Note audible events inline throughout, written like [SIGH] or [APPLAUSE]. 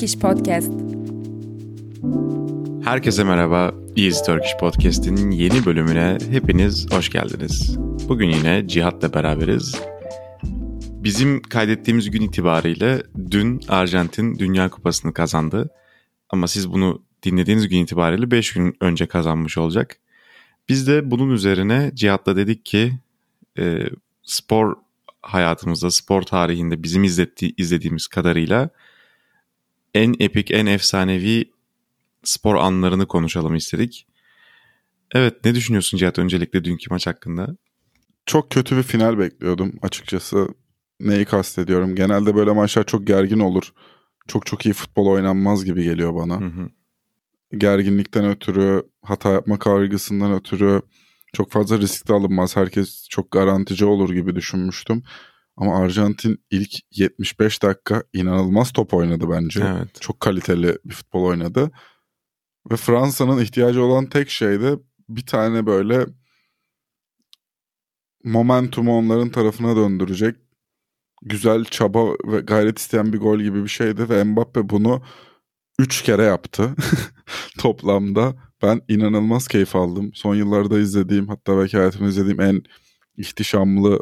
Turkish Podcast. Herkese merhaba. Easy Turkish Podcast'in yeni bölümüne hepiniz hoş geldiniz. Bugün yine Cihat'la beraberiz. Bizim kaydettiğimiz gün itibariyle dün Arjantin Dünya Kupası'nı kazandı. Ama siz bunu dinlediğiniz gün itibariyle 5 gün önce kazanmış olacak. Biz de bunun üzerine Cihat'la dedik ki e, spor hayatımızda, spor tarihinde bizim izletti, izlediğimiz kadarıyla en epik, en efsanevi spor anlarını konuşalım istedik. Evet ne düşünüyorsun Cihat öncelikle dünkü maç hakkında? Çok kötü bir final bekliyordum açıkçası. Neyi kastediyorum? Genelde böyle maçlar çok gergin olur. Çok çok iyi futbol oynanmaz gibi geliyor bana. Hı hı. Gerginlikten ötürü, hata yapma kaygısından ötürü çok fazla risk de alınmaz. Herkes çok garantici olur gibi düşünmüştüm. Ama Arjantin ilk 75 dakika inanılmaz top oynadı bence. Evet. Çok kaliteli bir futbol oynadı. Ve Fransa'nın ihtiyacı olan tek şey de bir tane böyle momentumu onların tarafına döndürecek güzel çaba ve gayret isteyen bir gol gibi bir şeydi ve Mbappe bunu 3 kere yaptı [LAUGHS] toplamda. Ben inanılmaz keyif aldım. Son yıllarda izlediğim hatta belki hayatımda izlediğim en ihtişamlı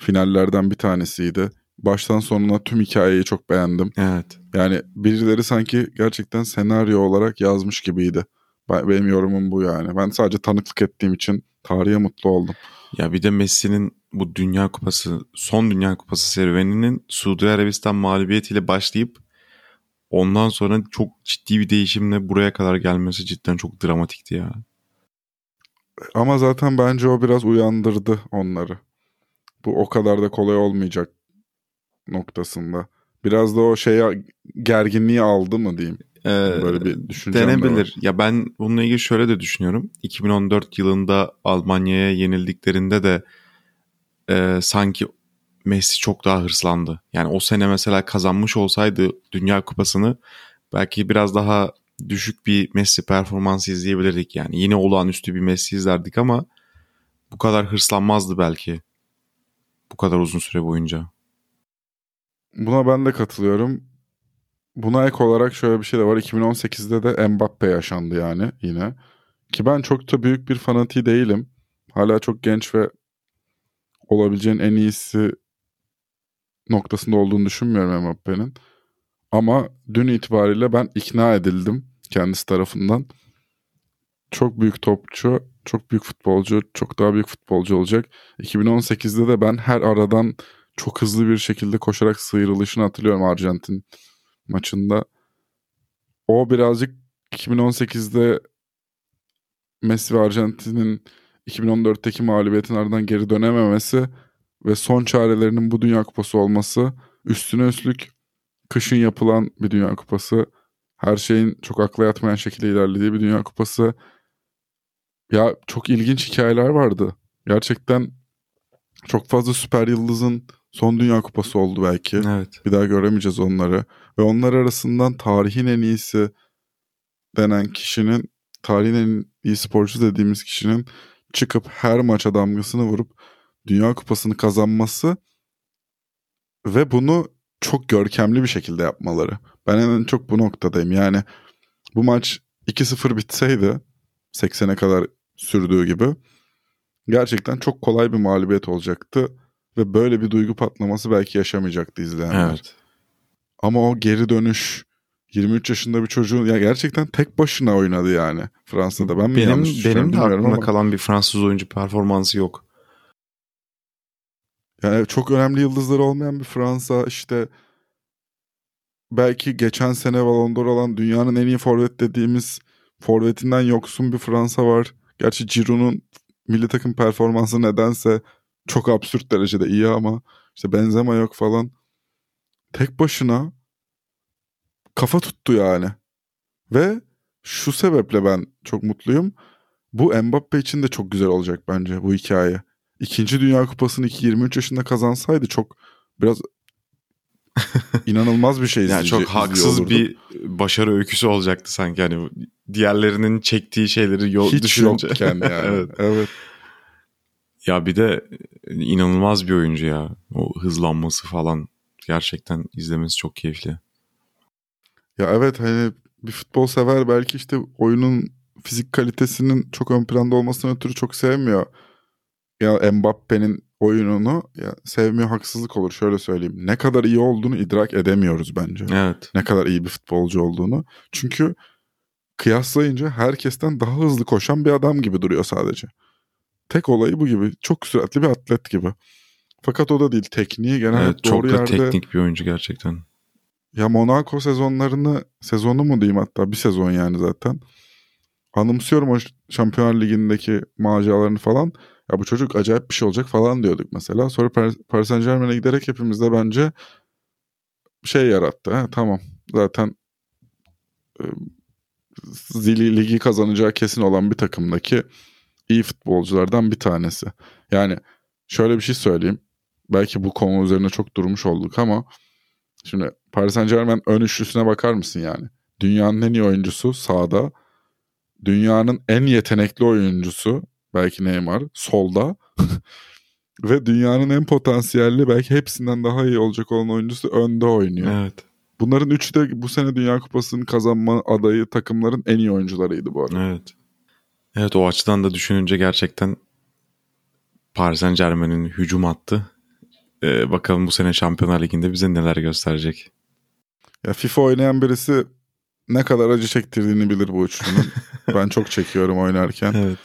finallerden bir tanesiydi. Baştan sonuna tüm hikayeyi çok beğendim. Evet. Yani birileri sanki gerçekten senaryo olarak yazmış gibiydi. Ben- Benim yorumum bu yani. Ben sadece tanıklık ettiğim için tarihe mutlu oldum. Ya bir de Messi'nin bu Dünya Kupası, son Dünya Kupası serüveninin Suudi Arabistan mağlubiyetiyle başlayıp ondan sonra çok ciddi bir değişimle buraya kadar gelmesi cidden çok dramatikti ya. Ama zaten bence o biraz uyandırdı onları. Bu o kadar da kolay olmayacak noktasında. Biraz da o şeye gerginliği aldı mı diyeyim. Ee, Böyle bir düşüncem de denebilir. var. Ya ben bununla ilgili şöyle de düşünüyorum. 2014 yılında Almanya'ya yenildiklerinde de e, sanki Messi çok daha hırslandı. Yani o sene mesela kazanmış olsaydı Dünya Kupası'nı belki biraz daha düşük bir Messi performansı izleyebilirdik. Yani yine olağanüstü bir Messi izlerdik ama bu kadar hırslanmazdı belki. Bu kadar uzun süre boyunca. Buna ben de katılıyorum. Buna ek olarak şöyle bir şey de var. 2018'de de Mbappe yaşandı yani yine. Ki ben çok da büyük bir fanatiği değilim. Hala çok genç ve olabileceğin en iyisi noktasında olduğunu düşünmüyorum Mbappe'nin. Ama dün itibariyle ben ikna edildim kendisi tarafından. Çok büyük topçu, çok büyük futbolcu, çok daha büyük futbolcu olacak. 2018'de de ben her aradan çok hızlı bir şekilde koşarak sıyrılışını hatırlıyorum Arjantin maçında. O birazcık 2018'de Messi ve Arjantin'in 2014'teki mağlubiyetin ardından geri dönememesi ve son çarelerinin bu Dünya Kupası olması üstüne üstlük kışın yapılan bir Dünya Kupası. Her şeyin çok akla yatmayan şekilde ilerlediği bir Dünya Kupası. Ya çok ilginç hikayeler vardı. Gerçekten çok fazla süper yıldızın son Dünya Kupası oldu belki. Evet. Bir daha göremeyeceğiz onları. Ve onlar arasından tarihin en iyisi denen kişinin, tarihin en iyi sporcu dediğimiz kişinin çıkıp her maça damgasını vurup Dünya Kupası'nı kazanması ve bunu çok görkemli bir şekilde yapmaları. Ben en çok bu noktadayım. Yani bu maç 2-0 bitseydi 80'e kadar sürdüğü gibi gerçekten çok kolay bir mağlubiyet olacaktı ve böyle bir duygu patlaması belki yaşamayacaktı izleyenler. Evet. Ama o geri dönüş 23 yaşında bir çocuğun ya gerçekten tek başına oynadı yani Fransa'da. Ben mi Benim yanlış benim de aklımda ama kalan bir Fransız oyuncu performansı yok. yani çok önemli yıldızları olmayan bir Fransa işte belki geçen sene Ballon d'Or alan dünyanın en iyi forvet dediğimiz forvetinden yoksun bir Fransa var. Gerçi Giroud'un milli takım performansı nedense çok absürt derecede iyi ama işte Benzema yok falan. Tek başına kafa tuttu yani. Ve şu sebeple ben çok mutluyum. Bu Mbappe için de çok güzel olacak bence bu hikaye. İkinci Dünya Kupası'nı 23 yaşında kazansaydı çok biraz inanılmaz bir şey Yani çok haksız bir başarı öyküsü olacaktı sanki hani diğerlerinin çektiği şeyleri yol hiç düşününce. yokken yani. [LAUGHS] evet. evet. Ya bir de inanılmaz bir oyuncu ya. O hızlanması falan gerçekten izlemesi çok keyifli. Ya evet hani bir futbol sever belki işte oyunun fizik kalitesinin çok ön planda olmasından ötürü çok sevmiyor. Ya Mbappe'nin oyununu ya sevmiyor haksızlık olur şöyle söyleyeyim. Ne kadar iyi olduğunu idrak edemiyoruz bence. Evet. Ne kadar iyi bir futbolcu olduğunu. Çünkü kıyaslayınca herkesten daha hızlı koşan bir adam gibi duruyor sadece. Tek olayı bu gibi. Çok süratli bir atlet gibi. Fakat o da değil. Tekniği genelde evet çok doğru da yerde. teknik bir oyuncu gerçekten. Ya Monaco sezonlarını, sezonu mu diyeyim hatta bir sezon yani zaten. Anımsıyorum o Şampiyonlar Ligi'ndeki maceralarını falan. Ya bu çocuk acayip bir şey olacak falan diyorduk mesela. Sonra Par- Paris Saint Germain'e giderek hepimiz de bence şey yarattı. Ha, tamam zaten e, zili ligi kazanacağı kesin olan bir takımdaki iyi futbolculardan bir tanesi. Yani şöyle bir şey söyleyeyim. Belki bu konu üzerine çok durmuş olduk ama şimdi Paris Saint Germain ön üçlüsüne bakar mısın yani? Dünyanın en iyi oyuncusu sağda. Dünyanın en yetenekli oyuncusu belki Neymar solda. [LAUGHS] Ve dünyanın en potansiyelli belki hepsinden daha iyi olacak olan oyuncusu önde oynuyor. Evet. Bunların üçü de bu sene Dünya Kupası'nın kazanma adayı takımların en iyi oyuncularıydı bu arada. Evet. Evet o açıdan da düşününce gerçekten Paris Saint Germain'in hücum attı. Ee, bakalım bu sene Şampiyonlar Ligi'nde bize neler gösterecek. Ya FIFA oynayan birisi ne kadar acı çektirdiğini bilir bu üçlünün. [LAUGHS] ben çok çekiyorum oynarken. Evet.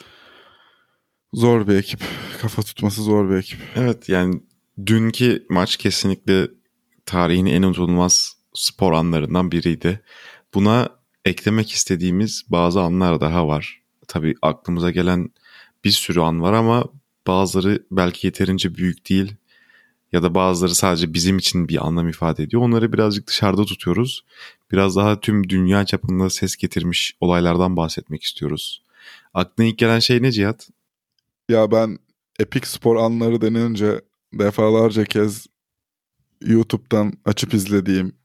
Zor bir ekip. Kafa tutması zor bir ekip. Evet yani dünkü maç kesinlikle tarihin en unutulmaz spor anlarından biriydi. Buna eklemek istediğimiz bazı anlar daha var. Tabii aklımıza gelen bir sürü an var ama bazıları belki yeterince büyük değil ya da bazıları sadece bizim için bir anlam ifade ediyor. Onları birazcık dışarıda tutuyoruz. Biraz daha tüm dünya çapında ses getirmiş olaylardan bahsetmek istiyoruz. Aklına ilk gelen şey ne Cihat? Ya ben epik spor anları denince defalarca kez YouTube'dan açıp izlediğim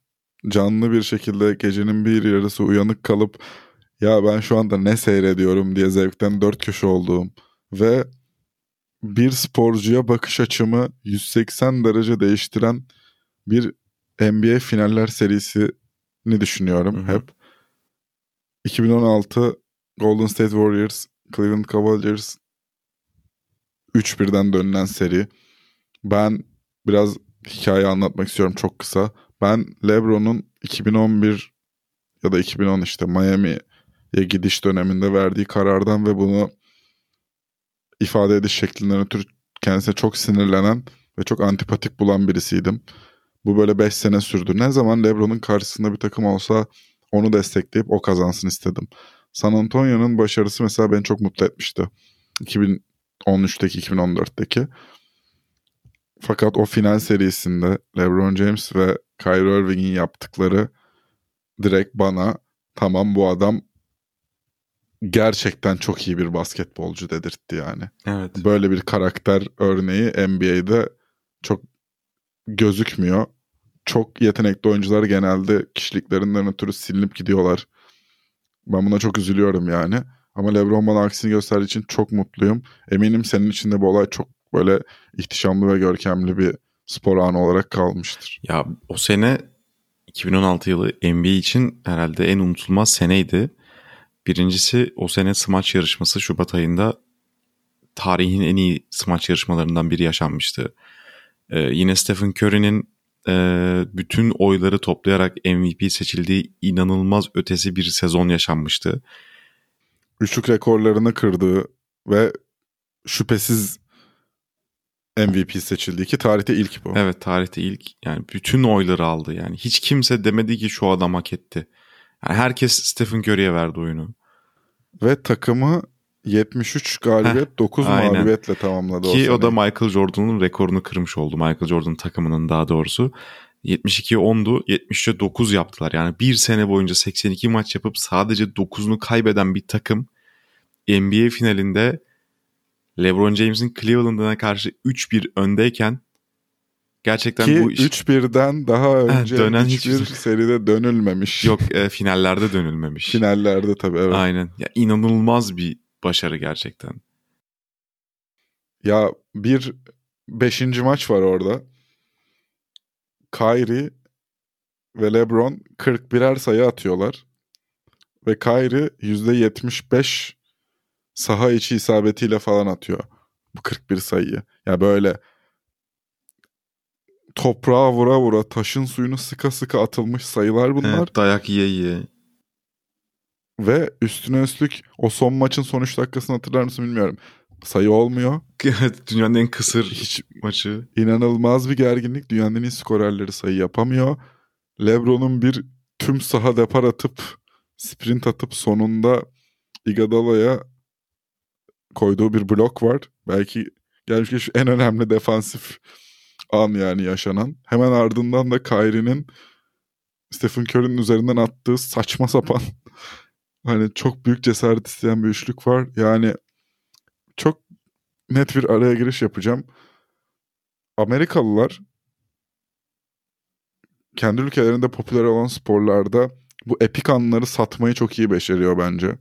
canlı bir şekilde gecenin bir yarısı uyanık kalıp ya ben şu anda ne seyrediyorum diye zevkten dört köşe olduğum ve bir sporcuya bakış açımı 180 derece değiştiren bir NBA finaller serisini düşünüyorum Hı hı. hep. 2016 Golden State Warriors, Cleveland Cavaliers 3-1'den dönülen seri. Ben biraz hikaye anlatmak istiyorum çok kısa. Ben LeBron'un 2011 ya da 2010 işte Miami'ye gidiş döneminde verdiği karardan ve bunu ifade ediş şeklinden ötürü kendisine çok sinirlenen ve çok antipatik bulan birisiydim. Bu böyle 5 sene sürdü. Ne zaman LeBron'un karşısında bir takım olsa onu destekleyip o kazansın istedim. San Antonio'nun başarısı mesela beni çok mutlu etmişti. 2013'teki 2014'teki. Fakat o final serisinde LeBron James ve Kyrie Irving'in yaptıkları direkt bana tamam bu adam gerçekten çok iyi bir basketbolcu dedirtti yani. Evet. Böyle bir karakter örneği NBA'de çok gözükmüyor. Çok yetenekli oyuncular genelde kişiliklerinden ötürü silinip gidiyorlar. Ben buna çok üzülüyorum yani. Ama LeBron bana aksini gösterdiği için çok mutluyum. Eminim senin için de bu olay çok böyle ihtişamlı ve görkemli bir spor anı olarak kalmıştır. Ya o sene 2016 yılı NBA için herhalde en unutulmaz seneydi. Birincisi o sene smaç yarışması Şubat ayında tarihin en iyi smaç yarışmalarından biri yaşanmıştı. Ee, yine Stephen Curry'nin e, bütün oyları toplayarak MVP seçildiği inanılmaz ötesi bir sezon yaşanmıştı. Üçlük rekorlarını kırdığı ve şüphesiz MVP seçildiği ki tarihte ilk bu. Evet tarihte ilk yani bütün oyları aldı yani. Hiç kimse demedi ki şu adam hak etti. Yani herkes Stephen Curry'e verdi oyunu. Ve takımı 73 galibiyet 9 aynen. mağlubiyetle tamamladı o Ki o da seneyi. Michael Jordan'ın rekorunu kırmış oldu. Michael Jordan takımının daha doğrusu. 72'ye 10'du. 73'e 9 yaptılar. Yani bir sene boyunca 82 maç yapıp sadece 9'unu kaybeden bir takım NBA finalinde LeBron James'in Cleveland'ına karşı 3-1 öndeyken gerçekten Ki bu iş 3-1'den daha önce dönen hiçbir hiçbir- seride dönülmemiş. yok e, finallerde dönülmemiş. Finallerde tabii evet. Aynen. Ya inanılmaz bir başarı gerçekten. Ya bir beşinci maç var orada. Kyrie ve LeBron 41'er sayı atıyorlar. Ve Kyrie %75 saha içi isabetiyle falan atıyor bu 41 sayıyı. Ya böyle toprağa vura vura taşın suyunu sıka sıka atılmış sayılar bunlar. Evet, dayak yiye yiye. Ve üstüne üstlük o son maçın son 3 dakikasını hatırlar mısın bilmiyorum. Sayı olmuyor. Dünyanın en kısır Hiç maçı. inanılmaz bir gerginlik. Dünyanın en iyi skorerleri sayı yapamıyor. Lebron'un bir tüm saha depar atıp sprint atıp sonunda Iguodala'ya koyduğu bir blok var. Belki gelmiş geçmiş en önemli defansif an yani yaşanan. Hemen ardından da Kyrie'nin Stephen Curry'nin üzerinden attığı saçma sapan [LAUGHS] hani çok büyük cesaret isteyen bir üçlük var. Yani çok net bir araya giriş yapacağım. Amerikalılar kendi ülkelerinde popüler olan sporlarda bu epik anları satmayı çok iyi beceriyor bence.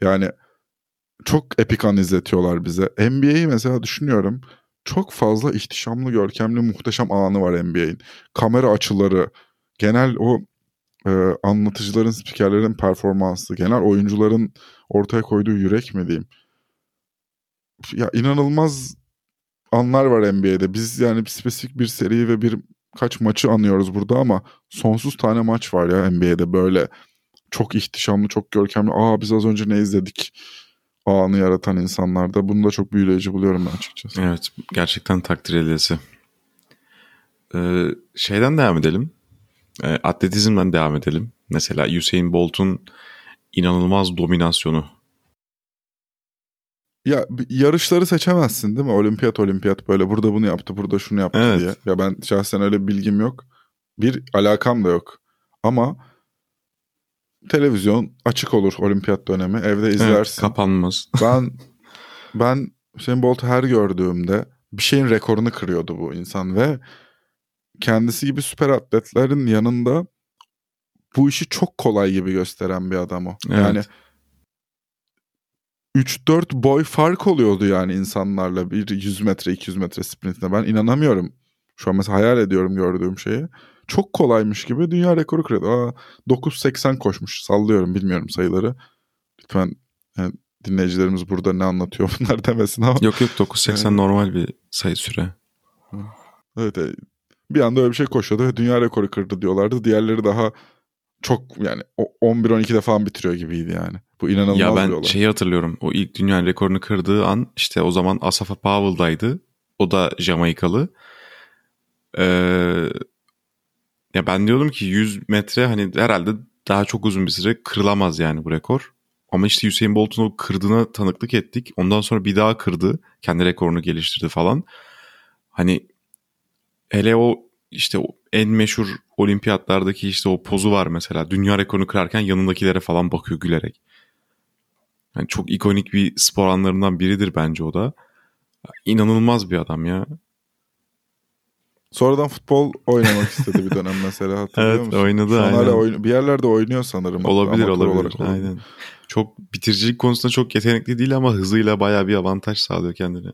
Yani çok epik an izletiyorlar bize. NBA'yi mesela düşünüyorum. Çok fazla ihtişamlı, görkemli, muhteşem anı var NBA'in. Kamera açıları, genel o e, anlatıcıların, spikerlerin performansı, genel oyuncuların ortaya koyduğu yürek mi diyeyim. Ya inanılmaz anlar var NBA'de. Biz yani spesifik bir seri ve bir kaç maçı anıyoruz burada ama sonsuz tane maç var ya NBA'de böyle çok ihtişamlı, çok görkemli. Aa biz az önce ne izledik anı yaratan insanlarda. Bunu da çok büyüleyici buluyorum ben açıkçası. Evet gerçekten takdir edilesi. Ee, şeyden devam edelim. Ee, atletizmden devam edelim. Mesela Usain Bolt'un inanılmaz dominasyonu. Ya yarışları seçemezsin değil mi? Olimpiyat olimpiyat böyle burada bunu yaptı, burada şunu yaptı Evet. diye. Ya ben şahsen öyle bir bilgim yok. Bir alakam da yok. Ama televizyon açık olur olimpiyat dönemi. Evde Evet, izlersin. kapanmaz. [LAUGHS] ben ben Usain Bolt'u her gördüğümde bir şeyin rekorunu kırıyordu bu insan ve kendisi gibi süper atletlerin yanında bu işi çok kolay gibi gösteren bir adam o. Evet. Yani 3-4 boy fark oluyordu yani insanlarla bir 100 metre 200 metre sprintine. Ben inanamıyorum. Şu an mesela hayal ediyorum gördüğüm şeyi. Çok kolaymış gibi dünya rekoru kırıyordu. Aa, 9.80 koşmuş sallıyorum bilmiyorum sayıları. Lütfen yani dinleyicilerimiz burada ne anlatıyor [LAUGHS] bunlar demesin ama. yok yok 9.80 normal bir sayı süre. Evet, evet. bir anda öyle bir şey koşuyordu ve dünya rekoru kırdı diyorlardı. Diğerleri daha çok yani o- 11-12'de falan bitiriyor gibiydi yani. Bu inanılmaz Ya bir ben olay. şeyi hatırlıyorum. O ilk dünya rekorunu kırdığı an işte o zaman Asafa Powell'daydı. O da Jamaikalı. Ee, ya ben diyordum ki 100 metre hani herhalde daha çok uzun bir süre kırılamaz yani bu rekor. Ama işte Usain Bolt'un o kırdığına tanıklık ettik. Ondan sonra bir daha kırdı. Kendi rekorunu geliştirdi falan. Hani hele o işte o en meşhur olimpiyatlardaki işte o pozu var mesela. Dünya rekorunu kırarken yanındakilere falan bakıyor gülerek. Yani çok ikonik bir spor anlarından biridir bence o da. İnanılmaz bir adam ya. Sonradan futbol oynamak istedi bir dönem mesela [LAUGHS] hatırlıyor Evet, musun? oynadı, Şu aynen. hala oyun- bir yerlerde oynuyor sanırım. Olabilir olabilir. olarak olabilir. Aynen. Çok bitiricilik konusunda çok yetenekli değil ama hızıyla bayağı bir avantaj sağlıyor kendine.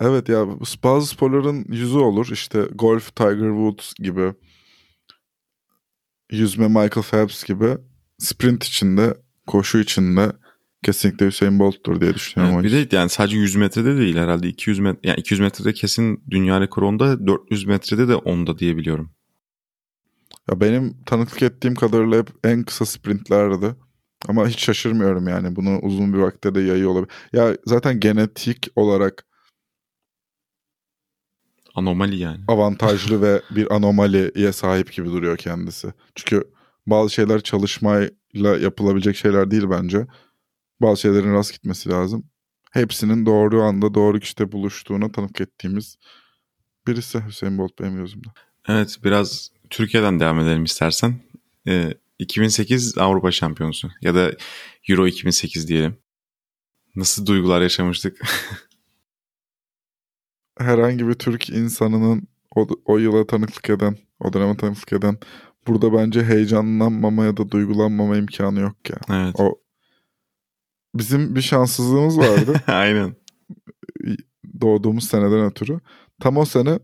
Evet ya bazı sporların yüzü olur. İşte golf Tiger Woods gibi. Yüzme Michael Phelps gibi. Sprint içinde, koşu içinde kesinlikle Hüseyin Bolt'tur diye düşünüyorum. Evet, bir de yani sadece 100 metrede değil herhalde 200 metre yani 200 metrede kesin dünya rekoru onda 400 metrede de onda diye biliyorum. Ya benim tanıklık ettiğim kadarıyla hep en kısa sprintlerdi. Ama hiç şaşırmıyorum yani. Bunu uzun bir vakte de yayıyor olabilir. Ya zaten genetik olarak Anomali yani. avantajlı ve [LAUGHS] bir anomaliye sahip gibi duruyor kendisi. Çünkü bazı şeyler çalışmayla yapılabilecek şeyler değil bence. Bazı şeylerin rast gitmesi lazım. Hepsinin doğru anda doğru kişide buluştuğuna tanık ettiğimiz birisi Hüseyin Bolt benim gözümde. Evet biraz Türkiye'den devam edelim istersen. Ee, 2008 Avrupa Şampiyonusu ya da Euro 2008 diyelim. Nasıl duygular yaşamıştık? [LAUGHS] Herhangi bir Türk insanının o, o yıla tanıklık eden, o döneme tanıklık eden burada bence heyecanlanmama ya da duygulanmama imkanı yok ya. evet. O bizim bir şanssızlığımız vardı. [LAUGHS] Aynen. doğduğumuz seneden ötürü. Tam o sene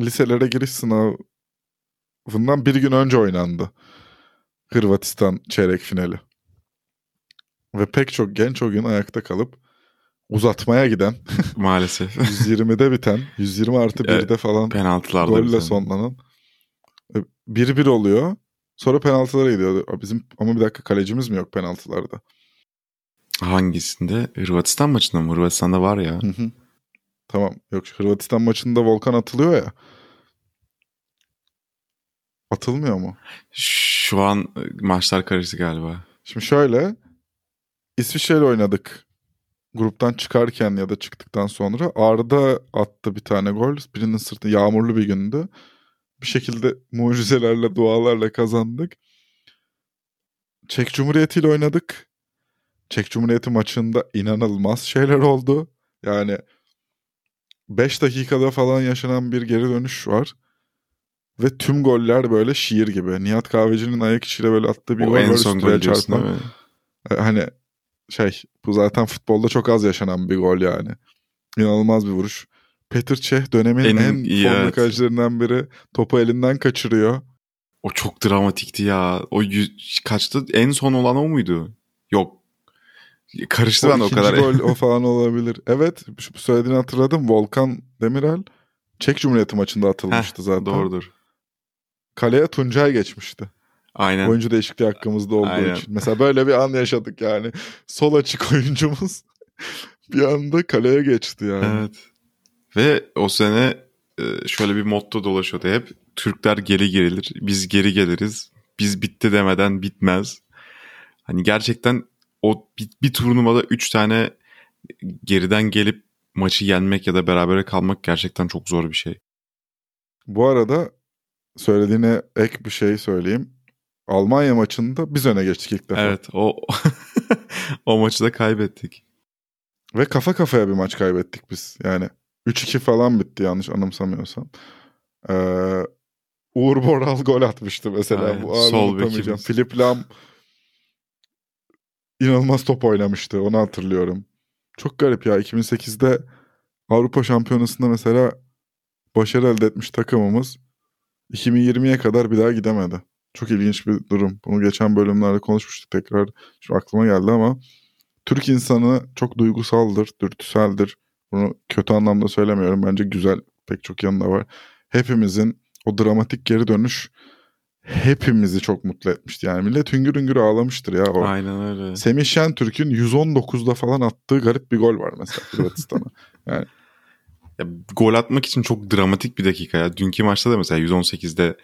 liselere giriş sınavı bundan bir gün önce oynandı. Hırvatistan çeyrek finali. Ve pek çok genç o gün ayakta kalıp uzatmaya giden [LAUGHS] Maalesef. 120'de biten 120 artı 1'de falan Penaltılarda golle biten. sonlanan 1-1 oluyor. Sonra penaltılara gidiyor. Bizim ama bir dakika kalecimiz mi yok penaltılarda? Hangisinde? Hırvatistan maçında mı? Hırvatistan'da var ya. Hı hı. Tamam. Yok Hırvatistan maçında Volkan atılıyor ya. Atılmıyor mu? Şu an e, maçlar karıştı galiba. Şimdi şöyle. İsviçre'yle oynadık. Gruptan çıkarken ya da çıktıktan sonra Arda attı bir tane gol. Birinin sırtı yağmurlu bir gündü. Bir şekilde mucizelerle, dualarla kazandık. Çek Cumhuriyeti ile oynadık. Çek Cumhuriyeti maçında inanılmaz şeyler oldu. Yani 5 dakikada falan yaşanan bir geri dönüş var. Ve tüm goller böyle şiir gibi. Nihat Kahveci'nin ayak içiyle böyle attığı bir o gol en var son üstüne mi? E, Hani şey bu zaten futbolda çok az yaşanan bir gol yani. İnanılmaz bir vuruş. Petr Cech dönemin En en, formda evet. kalecilerinden biri. Topu elinden kaçırıyor. O çok dramatikti ya. O yüz, kaçtı? En son olan o muydu? Yok. Karıştı O ben o kadar. gol [LAUGHS] o falan olabilir. Evet şu söylediğini hatırladım. Volkan Demirel Çek Cumhuriyeti maçında atılmıştı zaten. Doğrudur. Kaleye Tuncay geçmişti. Aynen. Oyuncu değişikliği hakkımızda olduğu Aynen. için. Mesela böyle bir an yaşadık yani. Sol açık [LAUGHS] oyuncumuz bir anda kaleye geçti yani. Evet. Ve o sene e, şöyle bir motto dolaşıyordu hep. Türkler geri gerilir, biz geri geliriz. Biz bitti demeden bitmez. Hani gerçekten o bir, bir turnuvada 3 tane geriden gelip maçı yenmek ya da berabere kalmak gerçekten çok zor bir şey. Bu arada söylediğine ek bir şey söyleyeyim. Almanya maçında biz öne geçtik ilk defa. Evet o [LAUGHS] o maçı da kaybettik. Ve kafa kafaya bir maç kaybettik biz. Yani 3-2 falan bitti yanlış anımsamıyorsam. Ee, Uğur Boral gol atmıştı mesela. Aynen, Bu sol bekimiz. Filip Lam inanılmaz top oynamıştı. Onu hatırlıyorum. Çok garip ya. 2008'de Avrupa Şampiyonası'nda mesela başarı elde etmiş takımımız 2020'ye kadar bir daha gidemedi. Çok ilginç bir durum. Bunu geçen bölümlerde konuşmuştuk tekrar. Şu aklıma geldi ama Türk insanı çok duygusaldır, dürtüseldir. Bunu kötü anlamda söylemiyorum. Bence güzel pek çok yanında var. Hepimizin o dramatik geri dönüş hepimizi çok mutlu etmişti. Yani millet hüngür hüngür ağlamıştır ya. O. Aynen öyle. Semih Şentürk'ün 119'da falan attığı garip bir gol var mesela Hırvatistan'a. [LAUGHS] Ya, gol atmak için çok dramatik bir dakika ya. Dünkü maçta da mesela 118'de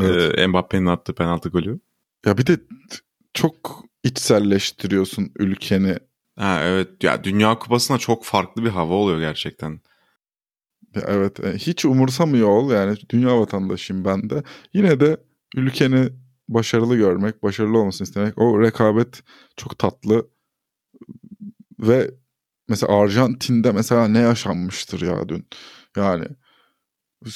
Evet. e, Mbappe'nin attığı penaltı golü. ya bir de çok içselleştiriyorsun ülkeni. Ha evet ya Dünya Kupası'na çok farklı bir hava oluyor gerçekten. Evet e, hiç umursamıyor ol yani dünya vatandaşıyım ben de. Yine de ülkeni başarılı görmek, başarılı olmasını istemek o rekabet çok tatlı. Ve mesela Arjantin'de mesela ne yaşanmıştır ya dün. Yani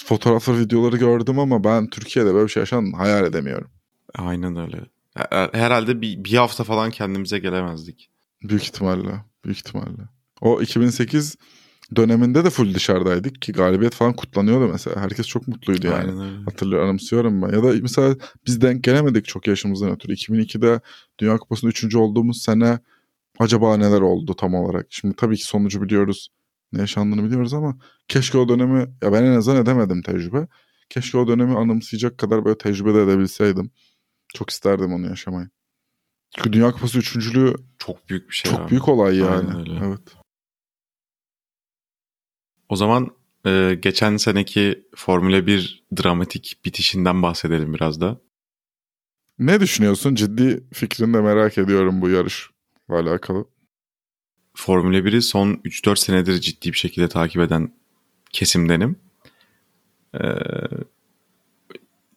fotoğrafları, videoları gördüm ama ben Türkiye'de böyle bir şey yaşandığını hayal edemiyorum. Aynen öyle. Her- Herhalde bir, bir hafta falan kendimize gelemezdik. Büyük ihtimalle. Büyük ihtimalle. O 2008 döneminde de full dışarıdaydık ki galibiyet falan kutlanıyordu mesela. Herkes çok mutluydu yani. Aynen öyle. Hatırlıyorum, anımsıyorum ben. Ya da mesela biz denk gelemedik çok yaşımızdan ötürü. 2002'de Dünya Kupası'nda 3. olduğumuz sene acaba neler oldu tam olarak? Şimdi tabii ki sonucu biliyoruz. Ne yaşandığını biliyoruz ama keşke o dönemi ya ben en azından edemedim tecrübe. Keşke o dönemi anımsayacak kadar böyle tecrübe de edebilseydim. Çok isterdim onu yaşamayı. Çünkü Dünya Kupası üçüncülüğü Çok büyük bir şey. çok abi. büyük olay yani. Aynen. Evet. O zaman e, geçen seneki Formula 1 dramatik bitişinden bahsedelim biraz da. Ne düşünüyorsun? Ciddi fikrini de merak ediyorum bu yarışla alakalı. Formula 1'i son 3-4 senedir ciddi bir şekilde takip eden kesimdenim. Ee,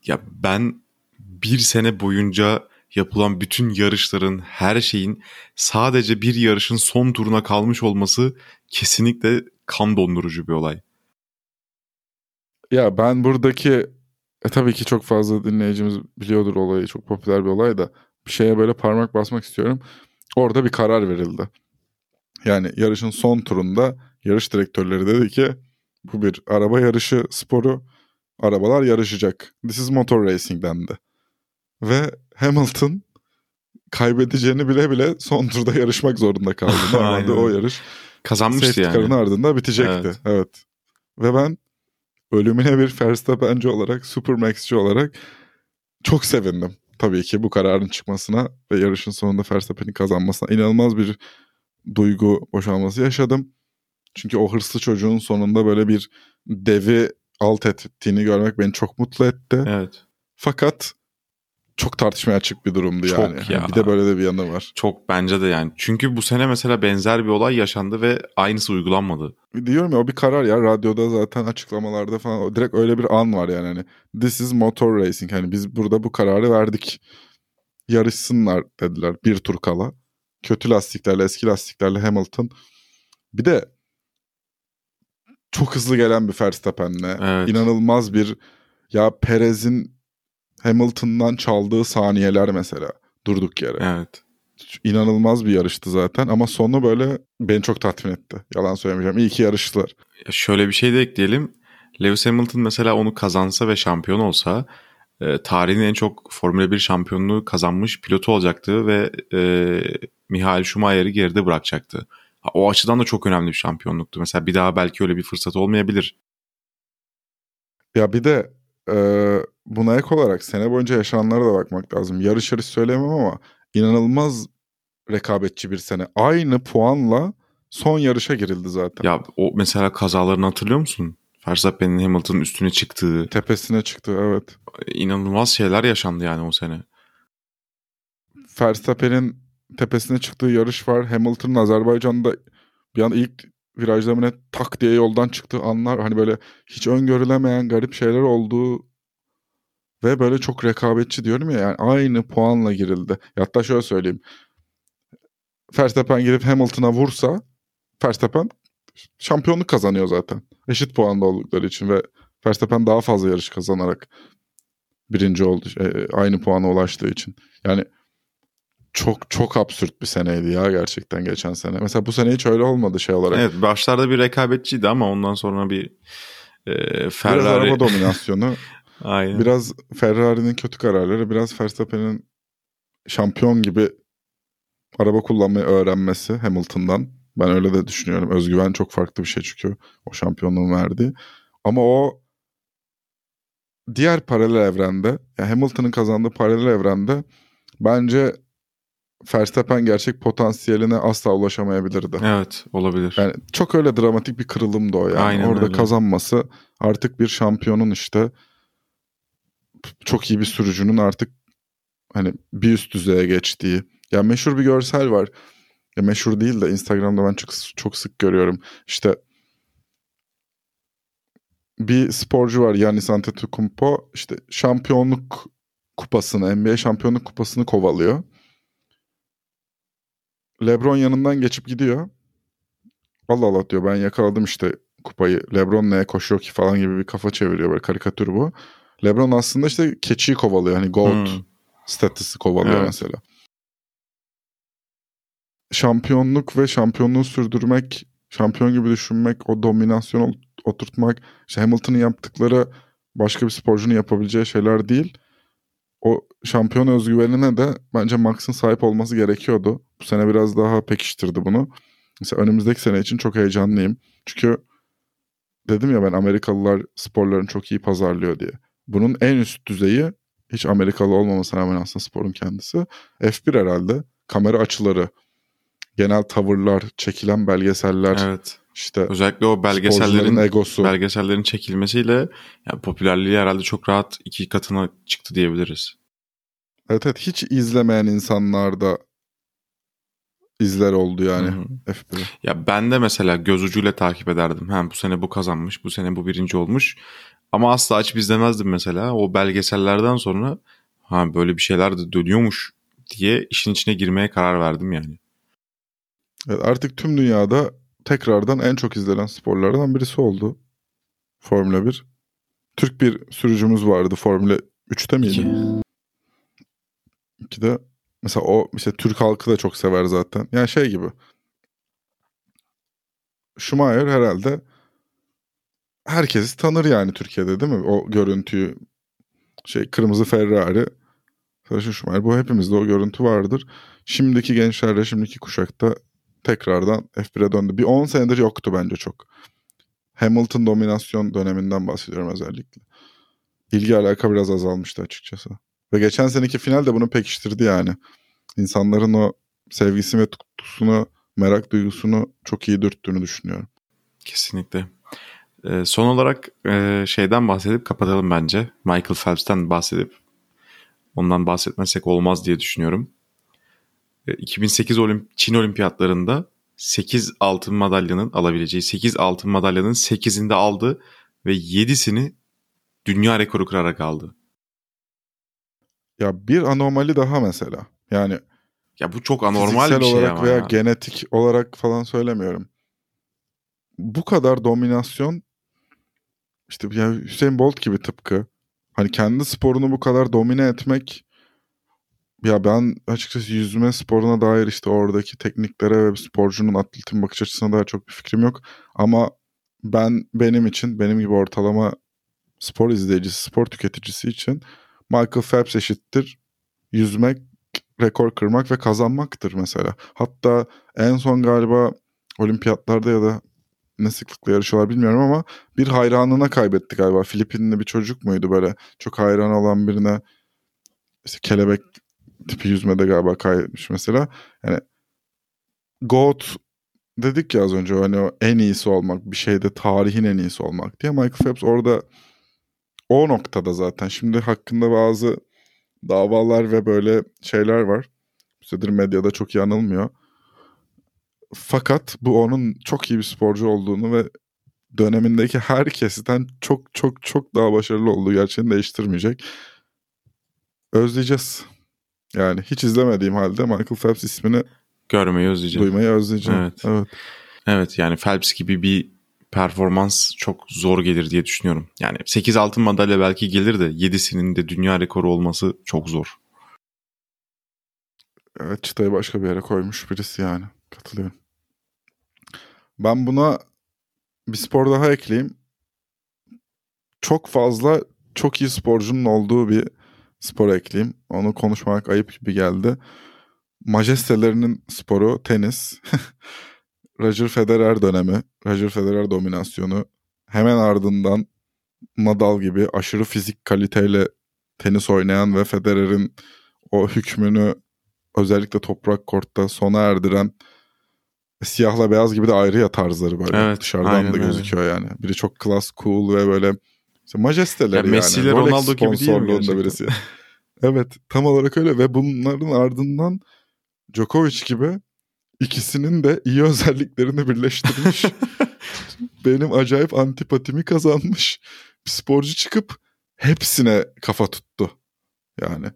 ya ben bir sene boyunca yapılan bütün yarışların, her şeyin sadece bir yarışın son turuna kalmış olması kesinlikle kan dondurucu bir olay. Ya ben buradaki e, tabii ki çok fazla dinleyicimiz biliyordur olayı. Çok popüler bir olay da bir şeye böyle parmak basmak istiyorum. Orada bir karar verildi. Yani yarışın son turunda yarış direktörleri dedi ki bu bir araba yarışı sporu. arabalar yarışacak. This is motor racing dendi. Ve Hamilton kaybedeceğini bile bile son turda yarışmak zorunda kaldı. [LAUGHS] Normalde o yarış kazanmıştı yani. Safety ardında bitecekti. Evet. evet. Ve ben ölümüne bir Verstappen'ci olarak, Supermax'ci olarak çok sevindim. Tabii ki bu kararın çıkmasına ve yarışın sonunda Verstappen'in kazanmasına inanılmaz bir duygu boşalması yaşadım. Çünkü o hırslı çocuğun sonunda böyle bir devi alt ettiğini görmek beni çok mutlu etti. Evet. Fakat çok tartışmaya açık bir durumdu çok yani. Ya. Bir de böyle de bir yanı var. Çok bence de yani. Çünkü bu sene mesela benzer bir olay yaşandı ve aynısı uygulanmadı. Diyorum ya o bir karar ya. Radyoda zaten açıklamalarda falan direkt öyle bir an var yani. Hani, This is motor racing. Hani biz burada bu kararı verdik. Yarışsınlar dediler bir tur kala. Kötü lastiklerle eski lastiklerle Hamilton. Bir de çok hızlı gelen bir Verstappen'le. Evet. inanılmaz bir ya Perez'in Hamilton'dan çaldığı saniyeler mesela durduk yere. Evet. İnanılmaz bir yarıştı zaten ama sonu böyle beni çok tatmin etti. Yalan söylemeyeceğim. İyi ki yarıştılar. Ya şöyle bir şey de ekleyelim. Lewis Hamilton mesela onu kazansa ve şampiyon olsa e, tarihin en çok Formula 1 şampiyonluğu kazanmış pilotu olacaktı ve e, Michael Schumacher'i geride bırakacaktı. O açıdan da çok önemli bir şampiyonluktu. Mesela bir daha belki öyle bir fırsat olmayabilir. Ya bir de e, buna ek olarak sene boyunca yaşananlara da bakmak lazım. Yarış yarış söyleyemem ama inanılmaz rekabetçi bir sene. Aynı puanla son yarışa girildi zaten. Ya o mesela kazalarını hatırlıyor musun? Verstappen'in Hamilton'ın üstüne çıktığı. Tepesine çıktı evet. İnanılmaz şeyler yaşandı yani o sene. Verstappen'in tepesine çıktığı yarış var. Hamilton'ın Azerbaycan'da bir an ilk virajda tak diye yoldan çıktığı anlar hani böyle hiç öngörülemeyen garip şeyler olduğu ve böyle çok rekabetçi diyorum ya yani aynı puanla girildi. Hatta şöyle söyleyeyim. Verstappen gidip Hamilton'a vursa Verstappen şampiyonluk kazanıyor zaten. Eşit puanda oldukları için ve Verstappen daha fazla yarış kazanarak birinci oldu. E, aynı puana ulaştığı için. Yani çok çok absürt bir seneydi ya gerçekten geçen sene. Mesela bu sene hiç öyle olmadı şey olarak. Evet başlarda bir rekabetçiydi ama ondan sonra bir e, Ferrari... Biraz araba dominasyonu. Aynen. Biraz Ferrari'nin kötü kararları, biraz Verstappen'in şampiyon gibi araba kullanmayı öğrenmesi Hamilton'dan. Ben öyle de düşünüyorum. Özgüven çok farklı bir şey çünkü o şampiyonluğun verdiği. Ama o diğer paralel evrende, yani Hamilton'ın kazandığı paralel evrende bence Verstappen gerçek potansiyeline asla ulaşamayabilirdi. Evet olabilir. Yani çok öyle dramatik bir kırılımdı o yani. Aynen Orada öyle. kazanması artık bir şampiyonun işte çok iyi bir sürücünün artık hani bir üst düzeye geçtiği. Ya meşhur bir görsel var. Ya meşhur değil de Instagram'da ben çok, çok sık görüyorum. İşte bir sporcu var Yannis Antetokounmpo işte şampiyonluk kupasını NBA şampiyonluk kupasını kovalıyor. LeBron yanından geçip gidiyor. Allah Allah diyor ben yakaladım işte kupayı. LeBron neye koşuyor ki falan gibi bir kafa çeviriyor böyle karikatür bu. LeBron aslında işte keçiyi kovalıyor. Hani gold hmm. statüsü kovalıyor evet. mesela. Şampiyonluk ve şampiyonluğu sürdürmek, şampiyon gibi düşünmek, o dominasyonu oturtmak, işte Hamilton'ın yaptıkları başka bir sporcunun yapabileceği şeyler değil. O şampiyon özgüvenine de bence Max'ın sahip olması gerekiyordu. Bu sene biraz daha pekiştirdi bunu. Mesela önümüzdeki sene için çok heyecanlıyım. Çünkü dedim ya ben Amerikalılar sporlarını çok iyi pazarlıyor diye. Bunun en üst düzeyi hiç Amerikalı olmamasına rağmen aslında sporun kendisi. F1 herhalde. Kamera açıları, genel tavırlar, çekilen belgeseller. Evet. İşte özellikle o belgesellerin egosu. belgesellerin çekilmesiyle yani popülerliği herhalde çok rahat iki katına çıktı diyebiliriz. Evet evet hiç izlemeyen insanlar da izler oldu yani F1'i. Ya ben de mesela göz ucuyla takip ederdim. Hem bu sene bu kazanmış, bu sene bu birinci olmuş. Ama asla açıp izlemezdim mesela. O belgesellerden sonra ha böyle bir şeyler de dönüyormuş diye işin içine girmeye karar verdim yani. Evet, artık tüm dünyada tekrardan en çok izlenen sporlardan birisi oldu. Formula 1. Türk bir sürücümüz vardı Formula 3'te miydi? 2. de mesela o işte Türk halkı da çok sever zaten. Yani şey gibi. Schumacher herhalde herkes tanır yani Türkiye'de değil mi? O görüntüyü şey kırmızı Ferrari sarışın Schumacher bu hepimizde o görüntü vardır. Şimdiki gençlerle şimdiki kuşakta tekrardan F1'e döndü. Bir 10 senedir yoktu bence çok. Hamilton dominasyon döneminden bahsediyorum özellikle. İlgi alaka biraz azalmıştı açıkçası. Ve geçen seneki final de bunu pekiştirdi yani. İnsanların o sevgisi ve tutkusunu, merak duygusunu çok iyi dürttüğünü düşünüyorum. Kesinlikle. Ee, son olarak e, şeyden bahsedip kapatalım bence. Michael Phelps'ten bahsedip ondan bahsetmezsek olmaz diye düşünüyorum. E, 2008 Olimp Çin Olimpiyatlarında 8 altın madalyanın alabileceği 8 altın madalyanın 8'inde aldı ve 7'sini dünya rekoru kırarak aldı. Ya bir anomali daha mesela. Yani ya bu çok anormal bir şey olarak ama veya ya. genetik olarak falan söylemiyorum. Bu kadar dominasyon işte ya Hüseyin Bolt gibi tıpkı. Hani kendi sporunu bu kadar domine etmek ya ben açıkçası yüzme sporuna dair işte oradaki tekniklere ve sporcunun atletin bakış açısına dair çok bir fikrim yok. Ama ben benim için benim gibi ortalama spor izleyicisi, spor tüketicisi için Michael Phelps eşittir yüzmek, rekor kırmak ve kazanmaktır mesela. Hatta en son galiba olimpiyatlarda ya da ne sıklıkla yarışıyorlar bilmiyorum ama bir hayranına kaybetti galiba. Filipinli bir çocuk muydu böyle çok hayran olan birine işte kelebek tipi yüzmede galiba kaybetmiş mesela. Yani GOAT dedik ya az önce hani o en iyisi olmak bir şeyde tarihin en iyisi olmak diye Michael Phelps orada o noktada zaten şimdi hakkında bazı davalar ve böyle şeyler var. Müstedir medyada çok iyi anılmıyor. Fakat bu onun çok iyi bir sporcu olduğunu ve dönemindeki herkesten çok çok çok daha başarılı olduğu gerçeğini değiştirmeyecek. Özleyeceğiz. Yani hiç izlemediğim halde Michael Phelps ismini görmeyi özleyeceğim. Duymayı özleyeceğim. Evet. evet. Evet yani Phelps gibi bir performans çok zor gelir diye düşünüyorum. Yani 8 altın madalya belki gelir de 7'sinin de dünya rekoru olması çok zor. Evet çıtayı başka bir yere koymuş birisi yani. Katılıyorum. Ben buna bir spor daha ekleyeyim. Çok fazla çok iyi sporcunun olduğu bir spor ekleyeyim. Onu konuşmak ayıp gibi geldi. Majestelerinin sporu tenis. [LAUGHS] Roger Federer dönemi, Roger Federer dominasyonu. Hemen ardından Nadal gibi aşırı fizik kaliteyle tenis oynayan ve Federer'in o hükmünü özellikle toprak kortta sona erdiren siyahla beyaz gibi de ayrı ya tarzları böyle evet, dışarıdan da gözüküyor öyle. yani. Biri çok klas, cool ve böyle işte majesteleri ya Messi ile yani. Ronaldo gibi değil mi gerçekten? birisi. evet tam olarak öyle ve bunların ardından Djokovic gibi ikisinin de iyi [LAUGHS] özelliklerini birleştirmiş. [LAUGHS] Benim acayip antipatimi kazanmış. Bir sporcu çıkıp hepsine kafa tuttu. Yani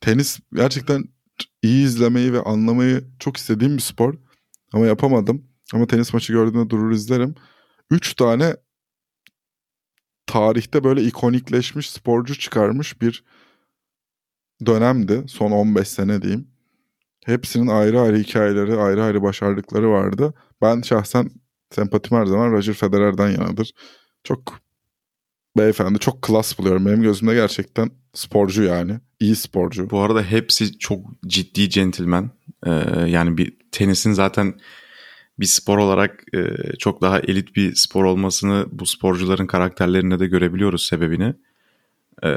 tenis gerçekten iyi izlemeyi ve anlamayı çok istediğim bir spor. Ama yapamadım. Ama tenis maçı gördüğümde durur izlerim. Üç tane tarihte böyle ikonikleşmiş sporcu çıkarmış bir dönemdi. Son 15 sene diyeyim. Hepsinin ayrı ayrı hikayeleri, ayrı ayrı başardıkları vardı. Ben şahsen sempatim her zaman Roger Federer'den yanadır. Çok beyefendi, çok klas buluyorum. Benim gözümde gerçekten sporcu yani. iyi sporcu. Bu arada hepsi çok ciddi centilmen. Ee, yani bir tenisin zaten bir spor olarak e, çok daha elit bir spor olmasını bu sporcuların karakterlerinde de görebiliyoruz sebebini. Ee,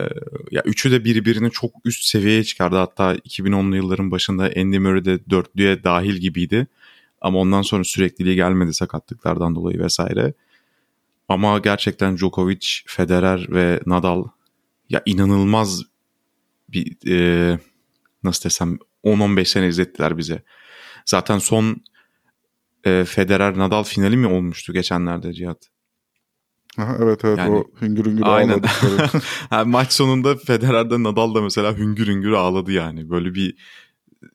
ya üçü de birbirini çok üst seviyeye çıkardı. Hatta 2010'lu yılların başında Andy Murray de dörtlüye dahil gibiydi. Ama ondan sonra sürekliliği gelmedi sakatlıklardan dolayı vesaire. Ama gerçekten Djokovic, Federer ve Nadal ya inanılmaz bir e, nasıl desem 10-15 sene izlettiler bize. Zaten son e, Federer Nadal finali mi olmuştu geçenlerde Cihat? Aha, evet evet yani, o hüngür hüngür aynen. ağladıkları. [LAUGHS] yani maç sonunda Federer'de Nadal da mesela hüngür hüngür ağladı yani. Böyle bir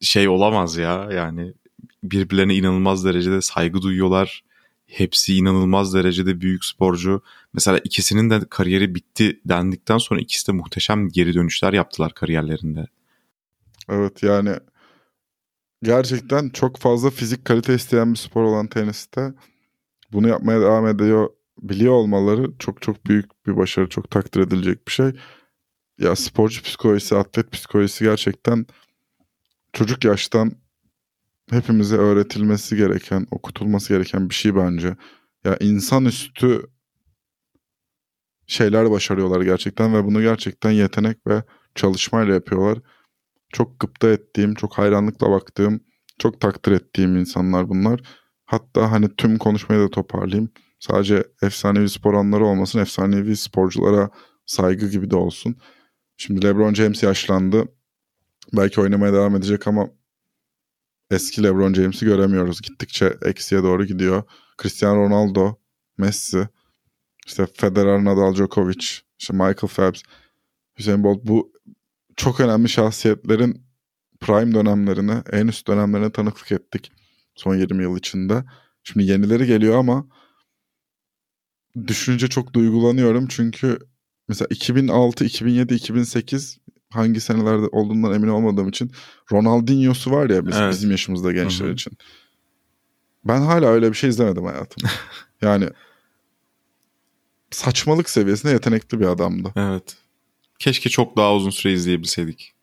şey olamaz ya yani birbirlerine inanılmaz derecede saygı duyuyorlar. Hepsi inanılmaz derecede büyük sporcu. Mesela ikisinin de kariyeri bitti dendikten sonra ikisi de muhteşem geri dönüşler yaptılar kariyerlerinde. Evet yani gerçekten çok fazla fizik kalite isteyen bir spor olan teniste bunu yapmaya devam ediyor biliyor olmaları çok çok büyük bir başarı, çok takdir edilecek bir şey. Ya sporcu psikolojisi, atlet psikolojisi gerçekten çocuk yaştan hepimize öğretilmesi gereken, okutulması gereken bir şey bence. Ya insanüstü şeyler başarıyorlar gerçekten ve bunu gerçekten yetenek ve çalışmayla yapıyorlar. Çok gıpta ettiğim, çok hayranlıkla baktığım, çok takdir ettiğim insanlar bunlar. Hatta hani tüm konuşmayı da toparlayayım. Sadece efsanevi spor anları olmasın, efsanevi sporculara saygı gibi de olsun. Şimdi LeBron James yaşlandı. Belki oynamaya devam edecek ama eski LeBron James'i göremiyoruz. Gittikçe eksiye doğru gidiyor. Cristiano Ronaldo, Messi, işte Federer, Nadal, Djokovic, işte Michael Phelps, Hüseyin Bolt bu çok önemli şahsiyetlerin prime dönemlerine, en üst dönemlerine tanıklık ettik son 20 yıl içinde. Şimdi yenileri geliyor ama düşününce çok duygulanıyorum çünkü mesela 2006, 2007, 2008 hangi senelerde olduğundan emin olmadığım için Ronaldinho'su var ya biz, evet. bizim yaşımızda gençler Hı-hı. için. Ben hala öyle bir şey izlemedim hayatımda. [LAUGHS] yani saçmalık seviyesinde yetenekli bir adamdı. Evet. Keşke çok daha uzun süre izleyebilseydik.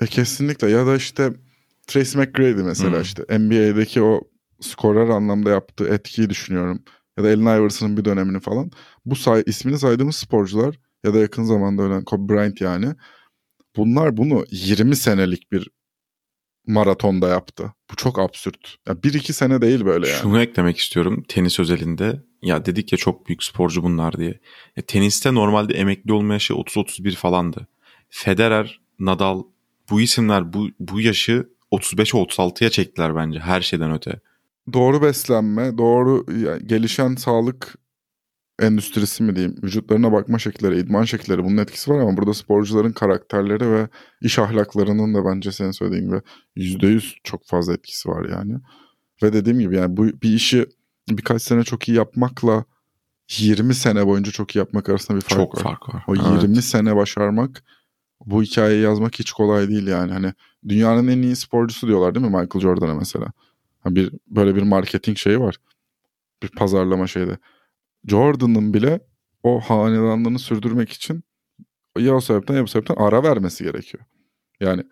E kesinlikle ya da işte Tracy McGrady mesela hmm. işte NBA'deki o skorer anlamda yaptığı etkiyi düşünüyorum. Ya da Allen Iverson'ın bir dönemini falan. Bu say ismini saydığımız sporcular ya da yakın zamanda ölen Kobe Bryant yani. Bunlar bunu 20 senelik bir maratonda yaptı. Bu çok absürt. Ya bir iki sene değil böyle yani. Şunu eklemek istiyorum tenis özelinde. Ya dedik ya çok büyük sporcu bunlar diye. Ya, teniste normalde emekli olma yaşı 30-31 falandı. Federer, Nadal bu isimler bu, bu yaşı 35-36'ya çektiler bence her şeyden öte. Doğru beslenme, doğru gelişen sağlık endüstrisi mi diyeyim, vücutlarına bakma şekilleri, idman şekilleri bunun etkisi var ama burada sporcuların karakterleri ve iş ahlaklarının da bence senin söylediğin gibi %100 çok fazla etkisi var yani. Ve dediğim gibi yani bu bir işi birkaç sene çok iyi yapmakla 20 sene boyunca çok iyi yapmak arasında bir fark çok var. Çok fark var. O evet. 20 sene başarmak bu hikayeyi yazmak hiç kolay değil yani. Hani dünyanın en iyi sporcusu diyorlar değil mi Michael Jordan'a mesela? Bir böyle bir marketing şeyi var. Bir pazarlama şeyde. Jordan'ın bile o hanedanlığını sürdürmek için ya o sebepten ya bu sebepten ara vermesi gerekiyor. Yani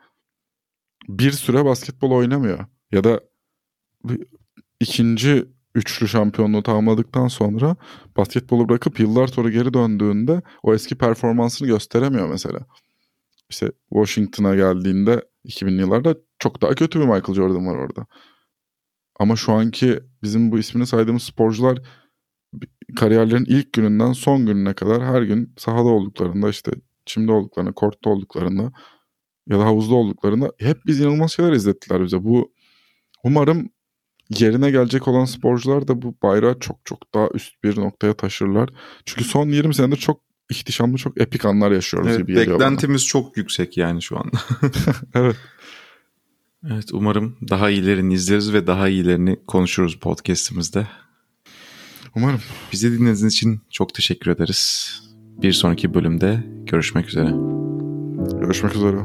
bir süre basketbol oynamıyor. Ya da ikinci üçlü şampiyonluğu tamamladıktan sonra basketbolu bırakıp yıllar sonra geri döndüğünde o eski performansını gösteremiyor mesela. İşte Washington'a geldiğinde 2000'li yıllarda çok daha kötü bir Michael Jordan var orada. Ama şu anki bizim bu ismini saydığımız sporcular kariyerlerin ilk gününden son gününe kadar her gün sahada olduklarında işte çimde olduklarında, kortta olduklarında ya da havuzda olduklarında hep biz inanılmaz şeyler izlettiler bize. Bu umarım yerine gelecek olan sporcular da bu bayrağı çok çok daha üst bir noktaya taşırlar. Çünkü son 20 senedir çok ihtişamlı, çok epik anlar yaşıyoruz evet, gibi geliyor Beklentimiz bana. çok yüksek yani şu anda. [LAUGHS] evet. Evet umarım daha iyilerini izleriz ve daha iyilerini konuşuruz podcast'imizde. Umarım. Bizi dinlediğiniz için çok teşekkür ederiz. Bir sonraki bölümde görüşmek üzere. Görüşmek üzere.